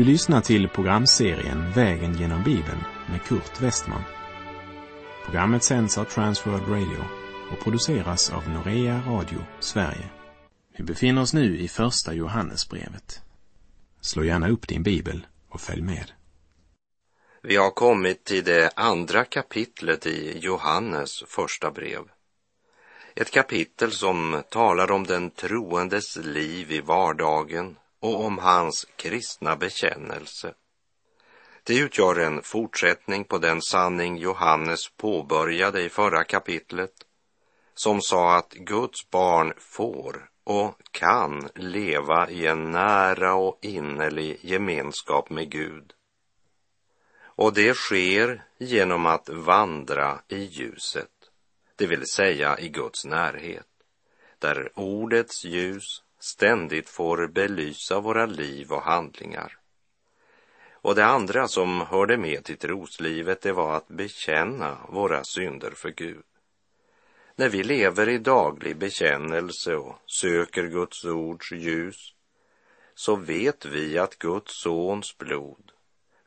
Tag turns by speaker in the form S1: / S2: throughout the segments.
S1: Du lyssnar till programserien Vägen genom Bibeln med Kurt Westman. Programmet sänds av Transworld Radio och produceras av Norea Radio Sverige. Vi befinner oss nu i Första Johannesbrevet. Slå gärna upp din bibel och följ med.
S2: Vi har kommit till det andra kapitlet i Johannes första brev. Ett kapitel som talar om den troendes liv i vardagen och om hans kristna bekännelse. Det utgör en fortsättning på den sanning Johannes påbörjade i förra kapitlet som sa att Guds barn får och kan leva i en nära och innerlig gemenskap med Gud. Och det sker genom att vandra i ljuset, det vill säga i Guds närhet, där ordets ljus ständigt får belysa våra liv och handlingar. Och det andra som hörde med till troslivet, det var att bekänna våra synder för Gud. När vi lever i daglig bekännelse och söker Guds ords ljus, så vet vi att Guds sons blod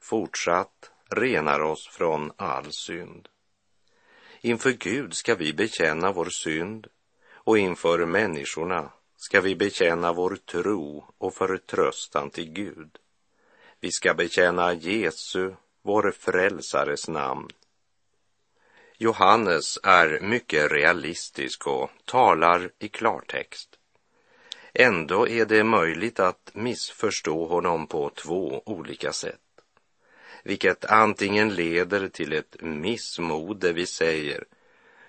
S2: fortsatt renar oss från all synd. Inför Gud ska vi bekänna vår synd och inför människorna ska vi bekänna vår tro och förtröstan till Gud. Vi ska bekänna Jesu, vår frälsares namn. Johannes är mycket realistisk och talar i klartext. Ändå är det möjligt att missförstå honom på två olika sätt vilket antingen leder till ett missmod där vi säger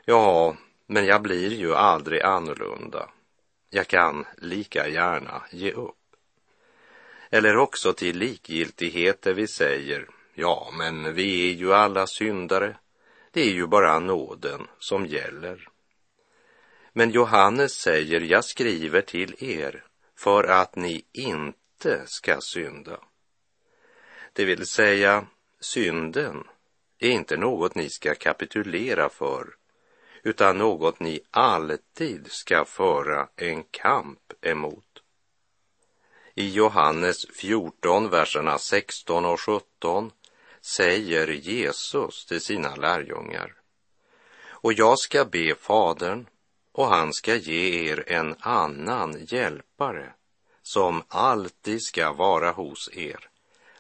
S2: ja, men jag blir ju aldrig annorlunda. Jag kan lika gärna ge upp. Eller också till likgiltighet där vi säger ja, men vi är ju alla syndare. Det är ju bara nåden som gäller. Men Johannes säger, jag skriver till er för att ni inte ska synda. Det vill säga, synden är inte något ni ska kapitulera för, utan något ni alltid ska föra en kamp emot. I Johannes 14, verserna 16 och 17 säger Jesus till sina lärjungar. Och jag ska be Fadern och han ska ge er en annan hjälpare som alltid ska vara hos er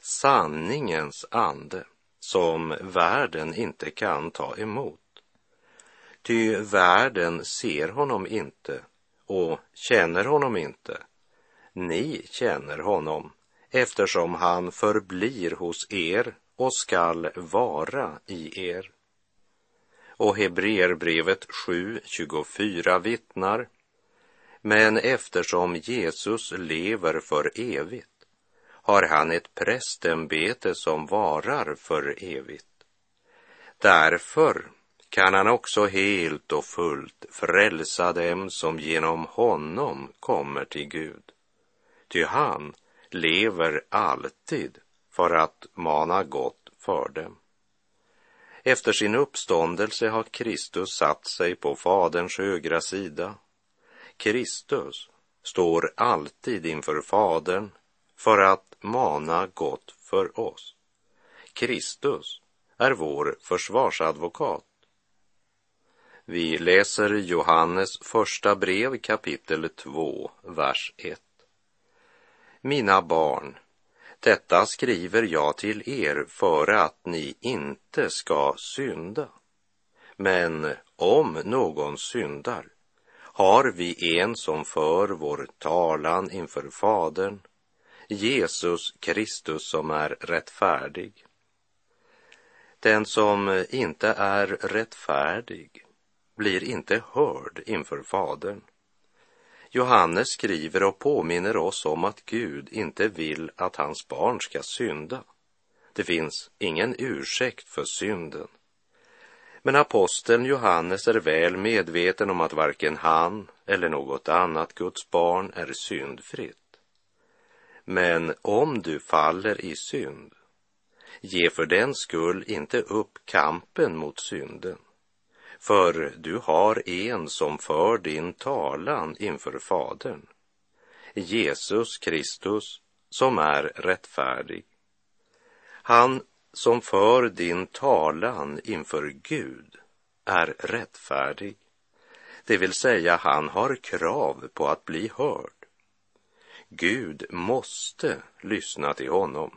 S2: sanningens ande som världen inte kan ta emot. Ty världen ser honom inte och känner honom inte. Ni känner honom eftersom han förblir hos er och skall vara i er. Och Hebreerbrevet 7.24 vittnar. Men eftersom Jesus lever för evigt har han ett prästämbete som varar för evigt. Därför kan han också helt och fullt frälsa dem som genom honom kommer till Gud. Ty han lever alltid för att mana gott för dem. Efter sin uppståndelse har Kristus satt sig på Faderns högra sida. Kristus står alltid inför Fadern för att mana gott för oss. Kristus är vår försvarsadvokat. Vi läser Johannes första brev kapitel 2, vers 1. Mina barn, detta skriver jag till er för att ni inte ska synda. Men om någon syndar har vi en som för vår talan inför Fadern, Jesus Kristus som är rättfärdig. Den som inte är rättfärdig blir inte hörd inför Fadern. Johannes skriver och påminner oss om att Gud inte vill att hans barn ska synda. Det finns ingen ursäkt för synden. Men aposteln Johannes är väl medveten om att varken han eller något annat Guds barn är syndfritt. Men om du faller i synd, ge för den skull inte upp kampen mot synden. För du har en som för din talan inför Fadern, Jesus Kristus, som är rättfärdig. Han som för din talan inför Gud är rättfärdig. Det vill säga, han har krav på att bli hörd. Gud måste lyssna till honom.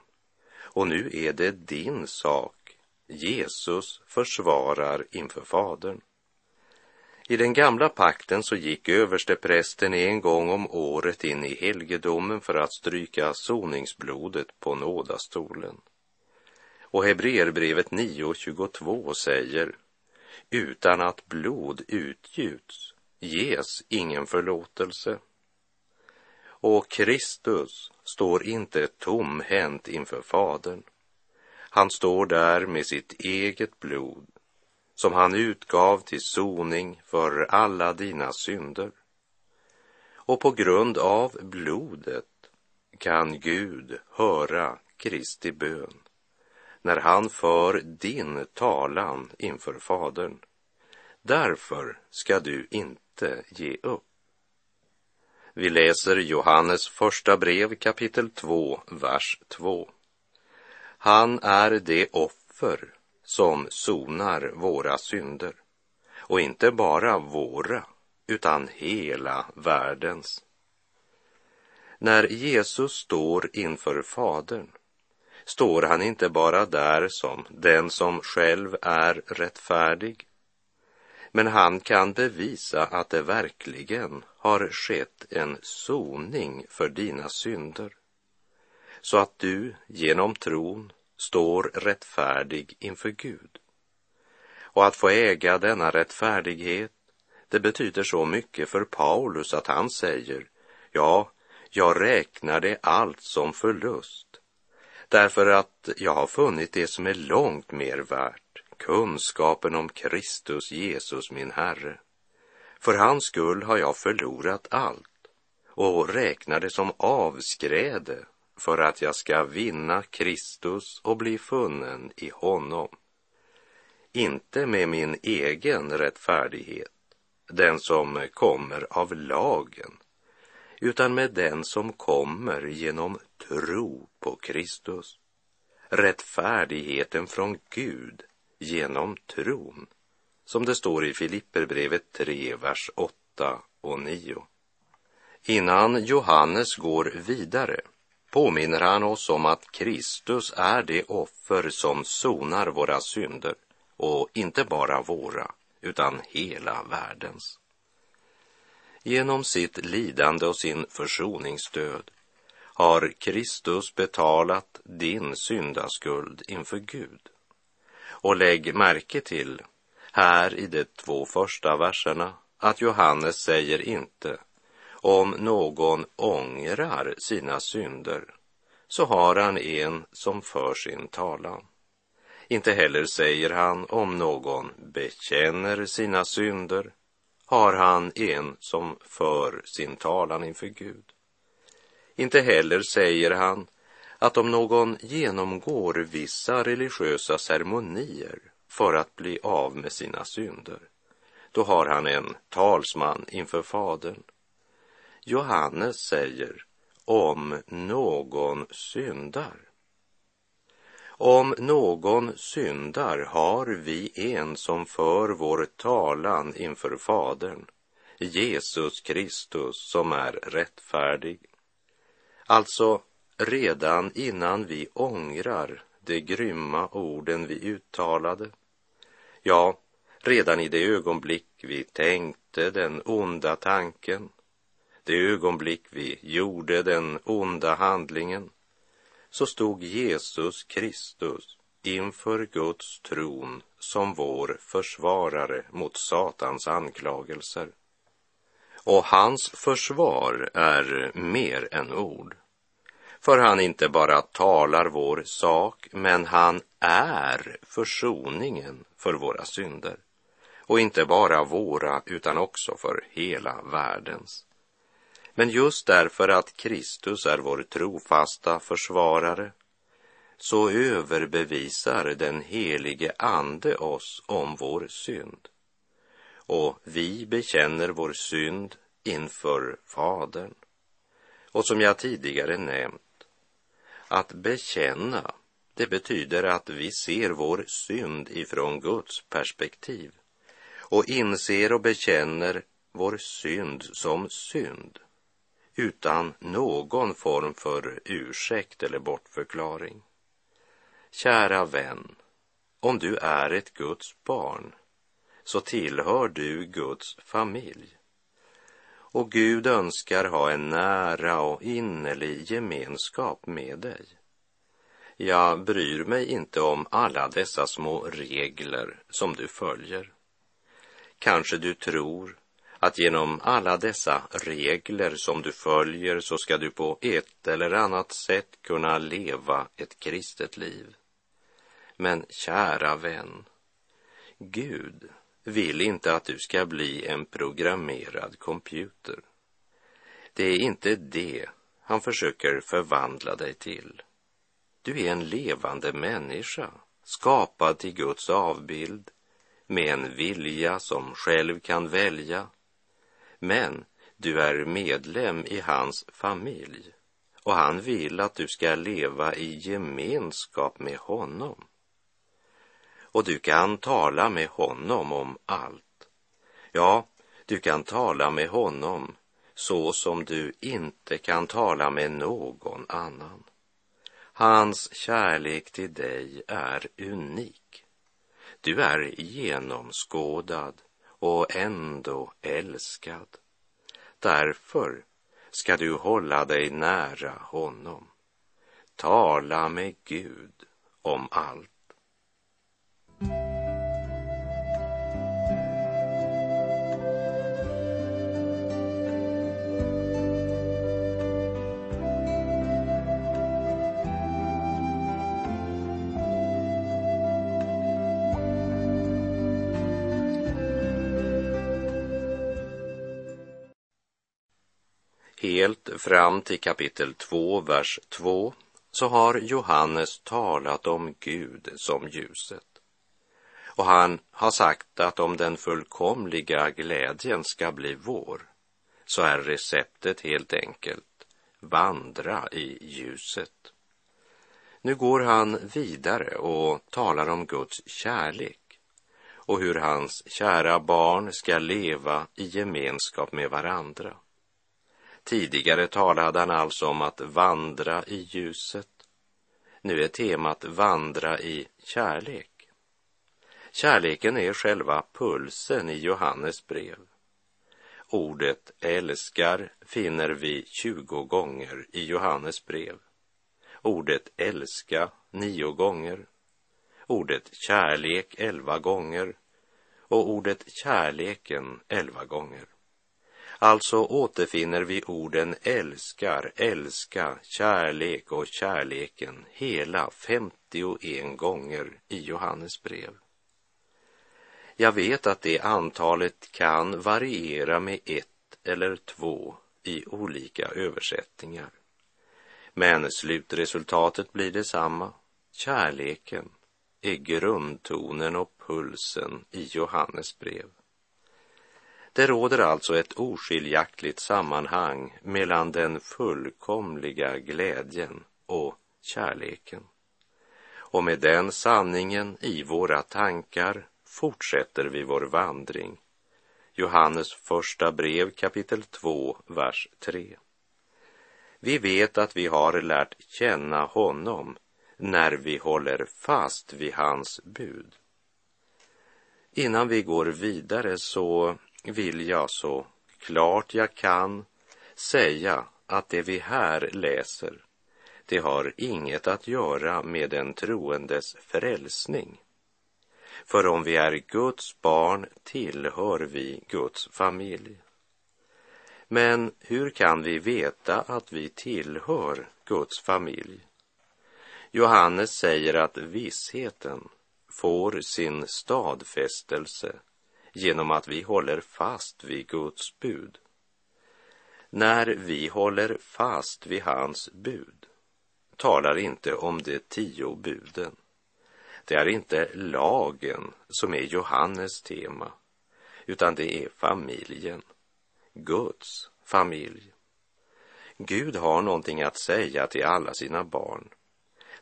S2: Och nu är det din sak Jesus försvarar inför Fadern. I den gamla pakten så gick översteprästen en gång om året in i helgedomen för att stryka soningsblodet på nådastolen. Och Hebreerbrevet 9.22 säger utan att blod utgjuts ges ingen förlåtelse. Och Kristus står inte tomhänt inför Fadern. Han står där med sitt eget blod som han utgav till soning för alla dina synder. Och på grund av blodet kan Gud höra Kristi bön när han för din talan inför Fadern. Därför ska du inte ge upp. Vi läser Johannes första brev kapitel 2, vers 2. Han är det offer som sonar våra synder. Och inte bara våra, utan hela världens. När Jesus står inför Fadern står han inte bara där som den som själv är rättfärdig, men han kan bevisa att det verkligen har skett en soning för dina synder, så att du genom tron står rättfärdig inför Gud. Och att få äga denna rättfärdighet, det betyder så mycket för Paulus att han säger, ja, jag räknar det allt som förlust, därför att jag har funnit det som är långt mer värt, kunskapen om Kristus Jesus min Herre. För hans skull har jag förlorat allt och räknar det som avskräde för att jag ska vinna Kristus och bli funnen i honom. Inte med min egen rättfärdighet, den som kommer av lagen, utan med den som kommer genom tro på Kristus. Rättfärdigheten från Gud genom tron, som det står i Filipperbrevet 3, vers 8 och 9. Innan Johannes går vidare påminner han oss om att Kristus är det offer som sonar våra synder och inte bara våra, utan hela världens. Genom sitt lidande och sin försoningsdöd har Kristus betalat din syndaskuld inför Gud. Och lägg märke till här i de två första verserna att Johannes säger inte om någon ångrar sina synder så har han en som för sin talan. Inte heller säger han om någon bekänner sina synder har han en som för sin talan inför Gud. Inte heller säger han att om någon genomgår vissa religiösa ceremonier för att bli av med sina synder, då har han en talsman inför Fadern. Johannes säger om någon syndar. Om någon syndar har vi en som för vår talan inför Fadern, Jesus Kristus som är rättfärdig. Alltså, redan innan vi ångrar de grymma orden vi uttalade, ja, redan i det ögonblick vi tänkte den onda tanken, det ögonblick vi gjorde den onda handlingen, så stod Jesus Kristus inför Guds tron som vår försvarare mot Satans anklagelser. Och hans försvar är mer än ord. För han inte bara talar vår sak, men han är försoningen för våra synder. Och inte bara våra, utan också för hela världens. Men just därför att Kristus är vår trofasta försvarare så överbevisar den helige Ande oss om vår synd. Och vi bekänner vår synd inför Fadern. Och som jag tidigare nämnt, att bekänna Det betyder att vi ser vår synd ifrån Guds perspektiv och inser och bekänner vår synd som synd utan någon form för ursäkt eller bortförklaring. Kära vän, om du är ett Guds barn så tillhör du Guds familj. Och Gud önskar ha en nära och innerlig gemenskap med dig. Jag bryr mig inte om alla dessa små regler som du följer. Kanske du tror att genom alla dessa regler som du följer så ska du på ett eller annat sätt kunna leva ett kristet liv. Men kära vän, Gud vill inte att du ska bli en programmerad computer. Det är inte det han försöker förvandla dig till. Du är en levande människa, skapad till Guds avbild, med en vilja som själv kan välja. Men du är medlem i hans familj och han vill att du ska leva i gemenskap med honom och du kan tala med honom om allt. Ja, du kan tala med honom så som du inte kan tala med någon annan. Hans kärlek till dig är unik. Du är genomskådad och ändå älskad. Därför ska du hålla dig nära honom. Tala med Gud om allt. Helt fram till kapitel 2, vers 2 så har Johannes talat om Gud som ljuset. Och han har sagt att om den fullkomliga glädjen ska bli vår så är receptet helt enkelt vandra i ljuset. Nu går han vidare och talar om Guds kärlek och hur hans kära barn ska leva i gemenskap med varandra. Tidigare talade han alltså om att vandra i ljuset. Nu är temat vandra i kärlek. Kärleken är själva pulsen i Johannes brev. Ordet älskar finner vi 20 gånger i Johannes brev. Ordet älska nio gånger. Ordet kärlek elva gånger och ordet kärleken elva gånger. Alltså återfinner vi orden älskar, älska, kärlek och kärleken hela 51 gånger i Johannes brev. Jag vet att det antalet kan variera med ett eller två i olika översättningar. Men slutresultatet blir detsamma. Kärleken är grundtonen och pulsen i Johannes brev. Det råder alltså ett oskiljaktigt sammanhang mellan den fullkomliga glädjen och kärleken. Och med den sanningen i våra tankar fortsätter vi vår vandring. Johannes första brev kapitel 2, vers 3. Vi vet att vi har lärt känna honom när vi håller fast vid hans bud. Innan vi går vidare så vill jag så klart jag kan säga att det vi här läser, det har inget att göra med den troendes frälsning. För om vi är Guds barn tillhör vi Guds familj. Men hur kan vi veta att vi tillhör Guds familj? Johannes säger att vissheten får sin stadfästelse genom att vi håller fast vid Guds bud. När vi håller fast vid hans bud talar inte om de tio buden. Det är inte lagen som är Johannes tema, utan det är familjen, Guds familj. Gud har någonting att säga till alla sina barn.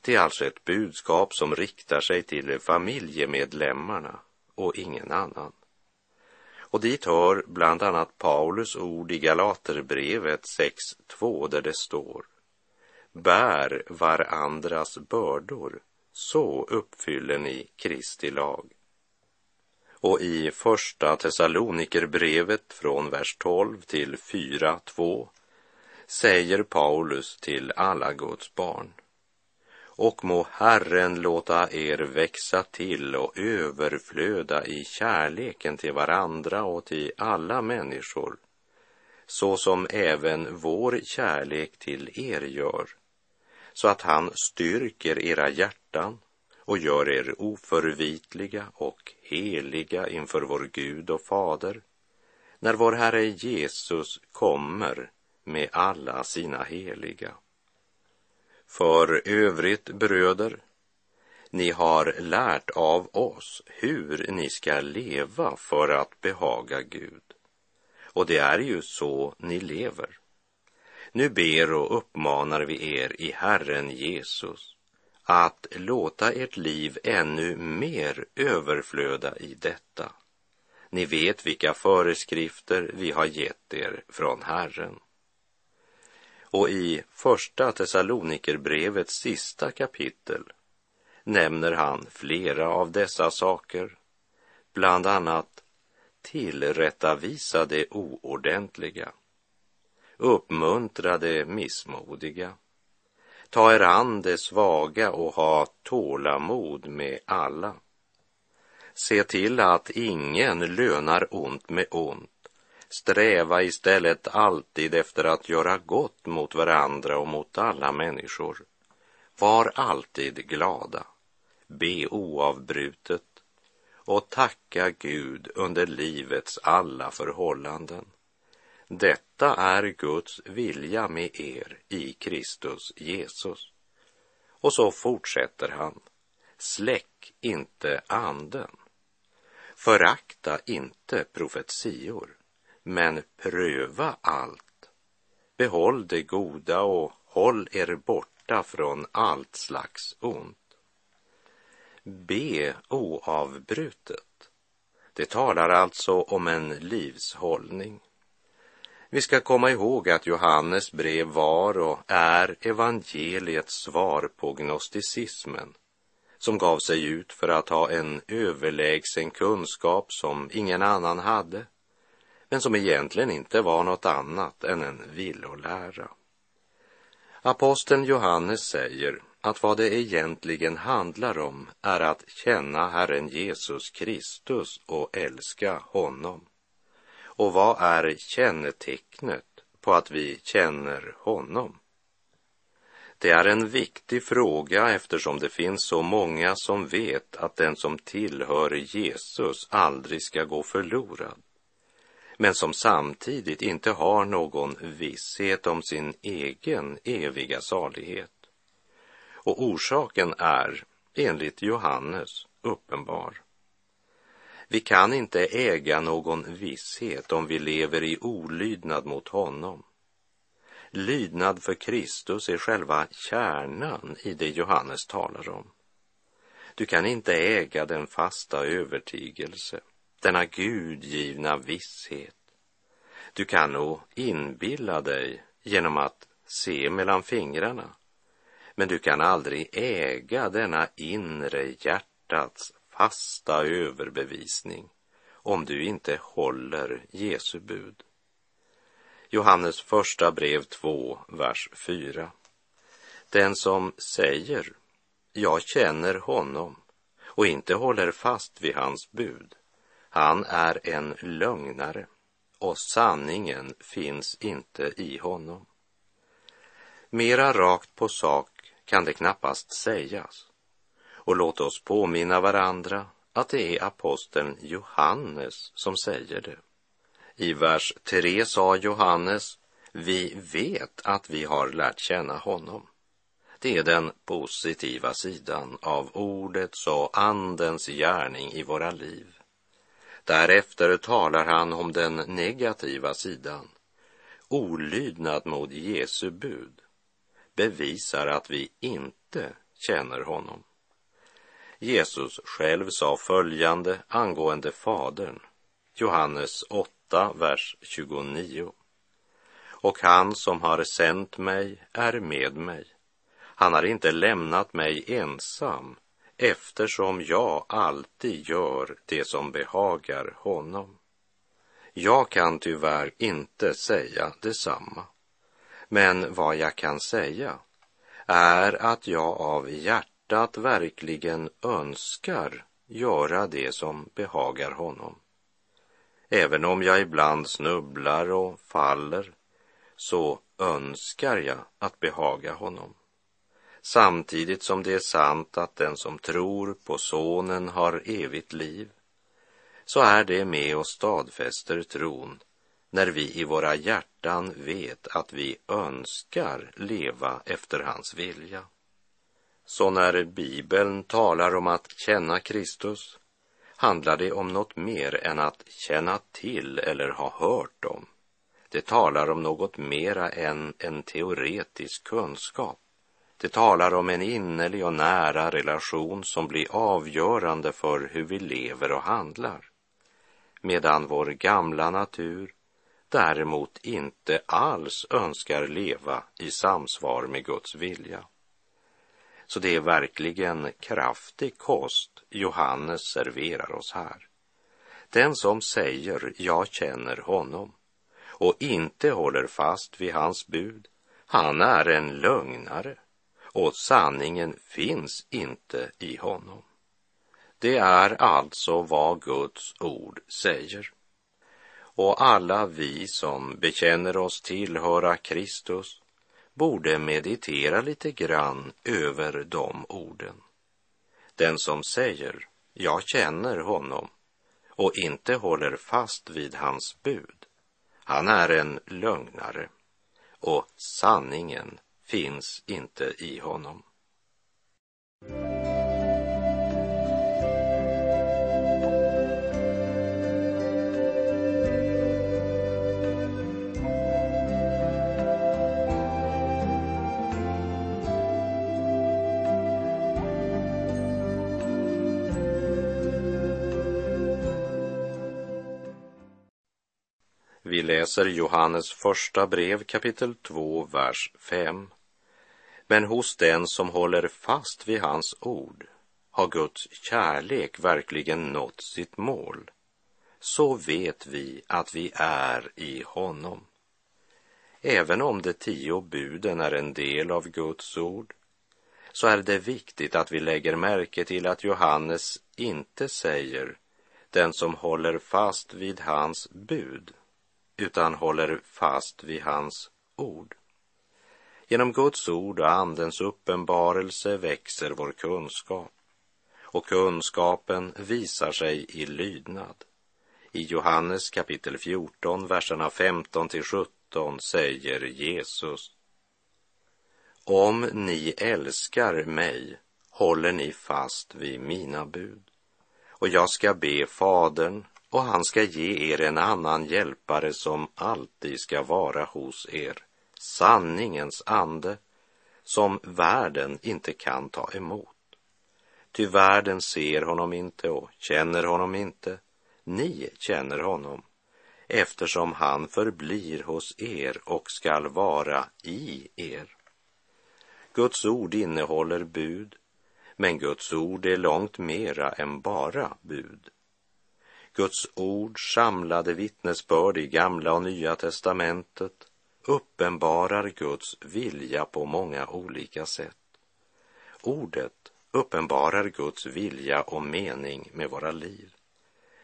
S2: Det är alltså ett budskap som riktar sig till familjemedlemmarna och ingen annan. Och dit hör bland annat Paulus ord i Galaterbrevet 6.2 där det står Bär varandras bördor, så uppfyller ni Kristi lag. Och i första Thessalonikerbrevet från vers 12 till 4.2 säger Paulus till alla Guds barn och må Herren låta er växa till och överflöda i kärleken till varandra och till alla människor, så som även vår kärlek till er gör, så att han styrker era hjärtan och gör er oförvitliga och heliga inför vår Gud och Fader, när vår Herre Jesus kommer med alla sina heliga. För övrigt, bröder, ni har lärt av oss hur ni ska leva för att behaga Gud. Och det är ju så ni lever. Nu ber och uppmanar vi er i Herren Jesus att låta ert liv ännu mer överflöda i detta. Ni vet vilka föreskrifter vi har gett er från Herren. Och i första Thessalonikerbrevets sista kapitel nämner han flera av dessa saker, bland annat tillrättavisa det oordentliga, uppmuntra det missmodiga, ta er an det svaga och ha tålamod med alla. Se till att ingen lönar ont med ont. Sträva istället alltid efter att göra gott mot varandra och mot alla människor. Var alltid glada, be oavbrutet och tacka Gud under livets alla förhållanden. Detta är Guds vilja med er i Kristus Jesus. Och så fortsätter han. Släck inte anden. Förakta inte profetior men pröva allt. Behåll det goda och håll er borta från allt slags ont. Be oavbrutet. Det talar alltså om en livshållning. Vi ska komma ihåg att Johannes brev var och är evangeliets svar på gnosticismen som gav sig ut för att ha en överlägsen kunskap som ingen annan hade men som egentligen inte var något annat än en villolära. Aposteln Johannes säger att vad det egentligen handlar om är att känna Herren Jesus Kristus och älska honom. Och vad är kännetecknet på att vi känner honom? Det är en viktig fråga eftersom det finns så många som vet att den som tillhör Jesus aldrig ska gå förlorad men som samtidigt inte har någon visshet om sin egen eviga salighet. Och orsaken är, enligt Johannes, uppenbar. Vi kan inte äga någon visshet om vi lever i olydnad mot honom. Lydnad för Kristus är själva kärnan i det Johannes talar om. Du kan inte äga den fasta övertygelse denna gudgivna visshet. Du kan nog inbilla dig genom att se mellan fingrarna, men du kan aldrig äga denna inre hjärtats fasta överbevisning om du inte håller Jesu bud. Johannes första brev 2, vers 4. Den som säger, jag känner honom och inte håller fast vid hans bud, han är en lögnare och sanningen finns inte i honom. Mera rakt på sak kan det knappast sägas. Och låt oss påminna varandra att det är aposteln Johannes som säger det. I vers 3 sa Johannes, vi vet att vi har lärt känna honom. Det är den positiva sidan av ordets och andens gärning i våra liv. Därefter talar han om den negativa sidan. Olydnad mot Jesu bud bevisar att vi inte känner honom. Jesus själv sa följande angående Fadern, Johannes 8, vers 29. Och han som har sänt mig är med mig. Han har inte lämnat mig ensam eftersom jag alltid gör det som behagar honom. Jag kan tyvärr inte säga detsamma. Men vad jag kan säga är att jag av hjärtat verkligen önskar göra det som behagar honom. Även om jag ibland snubblar och faller så önskar jag att behaga honom. Samtidigt som det är sant att den som tror på Sonen har evigt liv så är det med och stadfäster tron när vi i våra hjärtan vet att vi önskar leva efter hans vilja. Så när Bibeln talar om att känna Kristus handlar det om något mer än att känna till eller ha hört om. Det talar om något mera än en teoretisk kunskap. Det talar om en innerlig och nära relation som blir avgörande för hur vi lever och handlar. Medan vår gamla natur däremot inte alls önskar leva i samsvar med Guds vilja. Så det är verkligen kraftig kost Johannes serverar oss här. Den som säger jag känner honom och inte håller fast vid hans bud, han är en lögnare och sanningen finns inte i honom. Det är alltså vad Guds ord säger och alla vi som bekänner oss tillhöra Kristus borde meditera lite grann över de orden. Den som säger jag känner honom och inte håller fast vid hans bud, han är en lögnare och sanningen finns inte i honom. Vi läser Johannes första brev kapitel 2, vers 5. Men hos den som håller fast vid hans ord har Guds kärlek verkligen nått sitt mål. Så vet vi att vi är i honom. Även om de tio buden är en del av Guds ord så är det viktigt att vi lägger märke till att Johannes inte säger den som håller fast vid hans bud utan håller fast vid hans ord. Genom Guds ord och Andens uppenbarelse växer vår kunskap och kunskapen visar sig i lydnad. I Johannes kapitel 14, verserna 15 till 17 säger Jesus Om ni älskar mig håller ni fast vid mina bud och jag ska be Fadern och han ska ge er en annan hjälpare som alltid ska vara hos er, sanningens ande, som världen inte kan ta emot. Ty världen ser honom inte och känner honom inte. Ni känner honom, eftersom han förblir hos er och skall vara i er. Guds ord innehåller bud, men Guds ord är långt mera än bara bud. Guds ord samlade vittnesbörd i Gamla och Nya testamentet uppenbarar Guds vilja på många olika sätt. Ordet uppenbarar Guds vilja och mening med våra liv.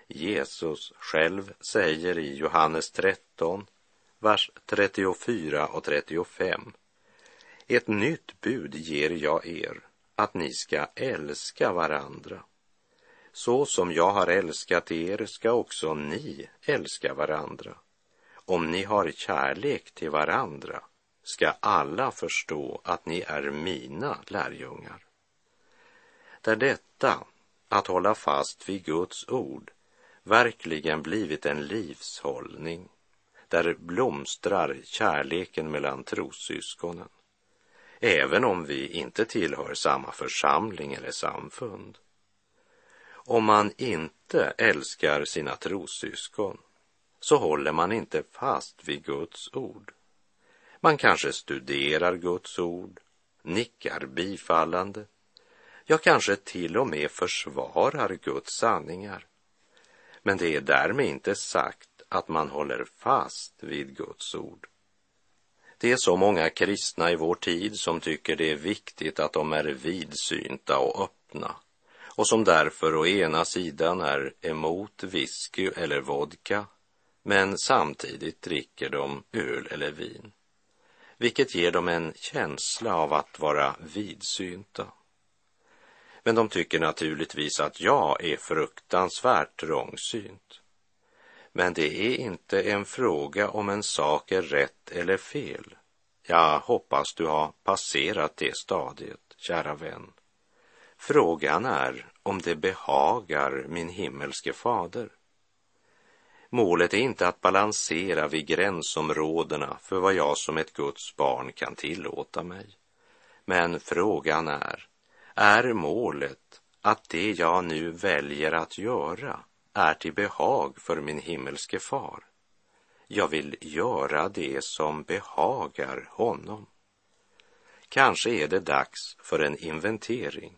S2: Jesus själv säger i Johannes 13, vers 34 och 35. Ett nytt bud ger jag er, att ni ska älska varandra. Så som jag har älskat er ska också ni älska varandra. Om ni har kärlek till varandra ska alla förstå att ni är mina lärjungar. Där detta, att hålla fast vid Guds ord, verkligen blivit en livshållning, där blomstrar kärleken mellan trossyskonen. även om vi inte tillhör samma församling eller samfund. Om man inte älskar sina trossyskon så håller man inte fast vid Guds ord. Man kanske studerar Guds ord, nickar bifallande, ja, kanske till och med försvarar Guds sanningar. Men det är därmed inte sagt att man håller fast vid Guds ord. Det är så många kristna i vår tid som tycker det är viktigt att de är vidsynta och öppna och som därför å ena sidan är emot whisky eller vodka men samtidigt dricker de öl eller vin, vilket ger dem en känsla av att vara vidsynta. Men de tycker naturligtvis att jag är fruktansvärt trångsynt. Men det är inte en fråga om en sak är rätt eller fel. Jag hoppas du har passerat det stadiet, kära vän. Frågan är om det behagar min himmelske fader. Målet är inte att balansera vid gränsområdena för vad jag som ett Guds barn kan tillåta mig. Men frågan är, är målet att det jag nu väljer att göra är till behag för min himmelske far? Jag vill göra det som behagar honom. Kanske är det dags för en inventering.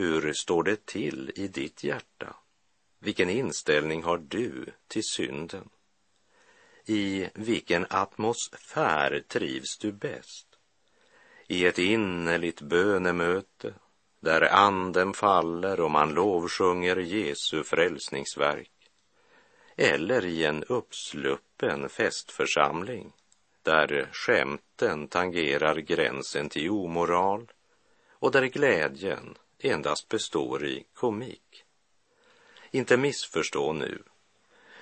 S2: Hur står det till i ditt hjärta? Vilken inställning har du till synden? I vilken atmosfär trivs du bäst? I ett innerligt bönemöte där anden faller och man lovsjunger Jesu frälsningsverk eller i en uppsluppen festförsamling där skämten tangerar gränsen till omoral och där glädjen endast består i komik. Inte missförstå nu,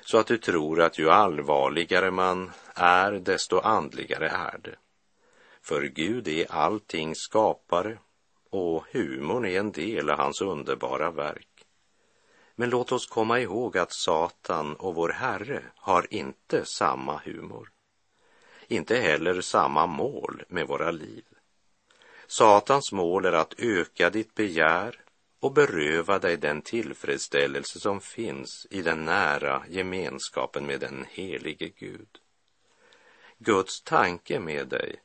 S2: så att du tror att ju allvarligare man är, desto andligare är det. För Gud är allting skapare och humorn är en del av hans underbara verk. Men låt oss komma ihåg att Satan och vår Herre har inte samma humor. Inte heller samma mål med våra liv. Satans mål är att öka ditt begär och beröva dig den tillfredsställelse som finns i den nära gemenskapen med den helige Gud. Guds tanke med dig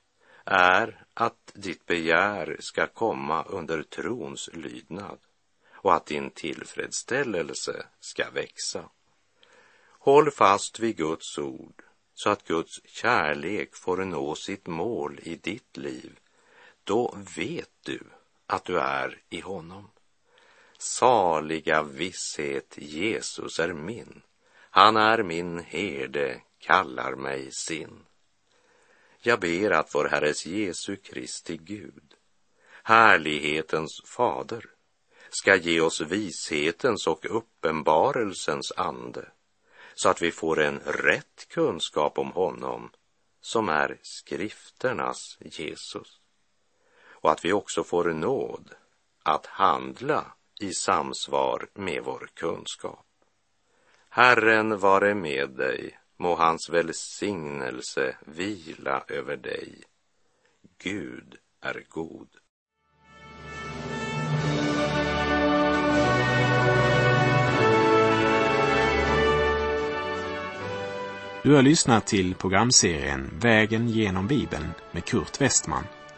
S2: är att ditt begär ska komma under trons lydnad och att din tillfredsställelse ska växa. Håll fast vid Guds ord så att Guds kärlek får nå sitt mål i ditt liv. Då vet du att du är i honom. Saliga visshet, Jesus är min. Han är min herde, kallar mig sin. Jag ber att vår Herres Jesu Kristi Gud, härlighetens fader, ska ge oss vishetens och uppenbarelsens ande så att vi får en rätt kunskap om honom som är skrifternas Jesus och att vi också får nåd att handla i samsvar med vår kunskap. Herren vare med dig, må hans välsignelse vila över dig. Gud är god.
S1: Du har lyssnat till programserien Vägen genom Bibeln med Kurt Westman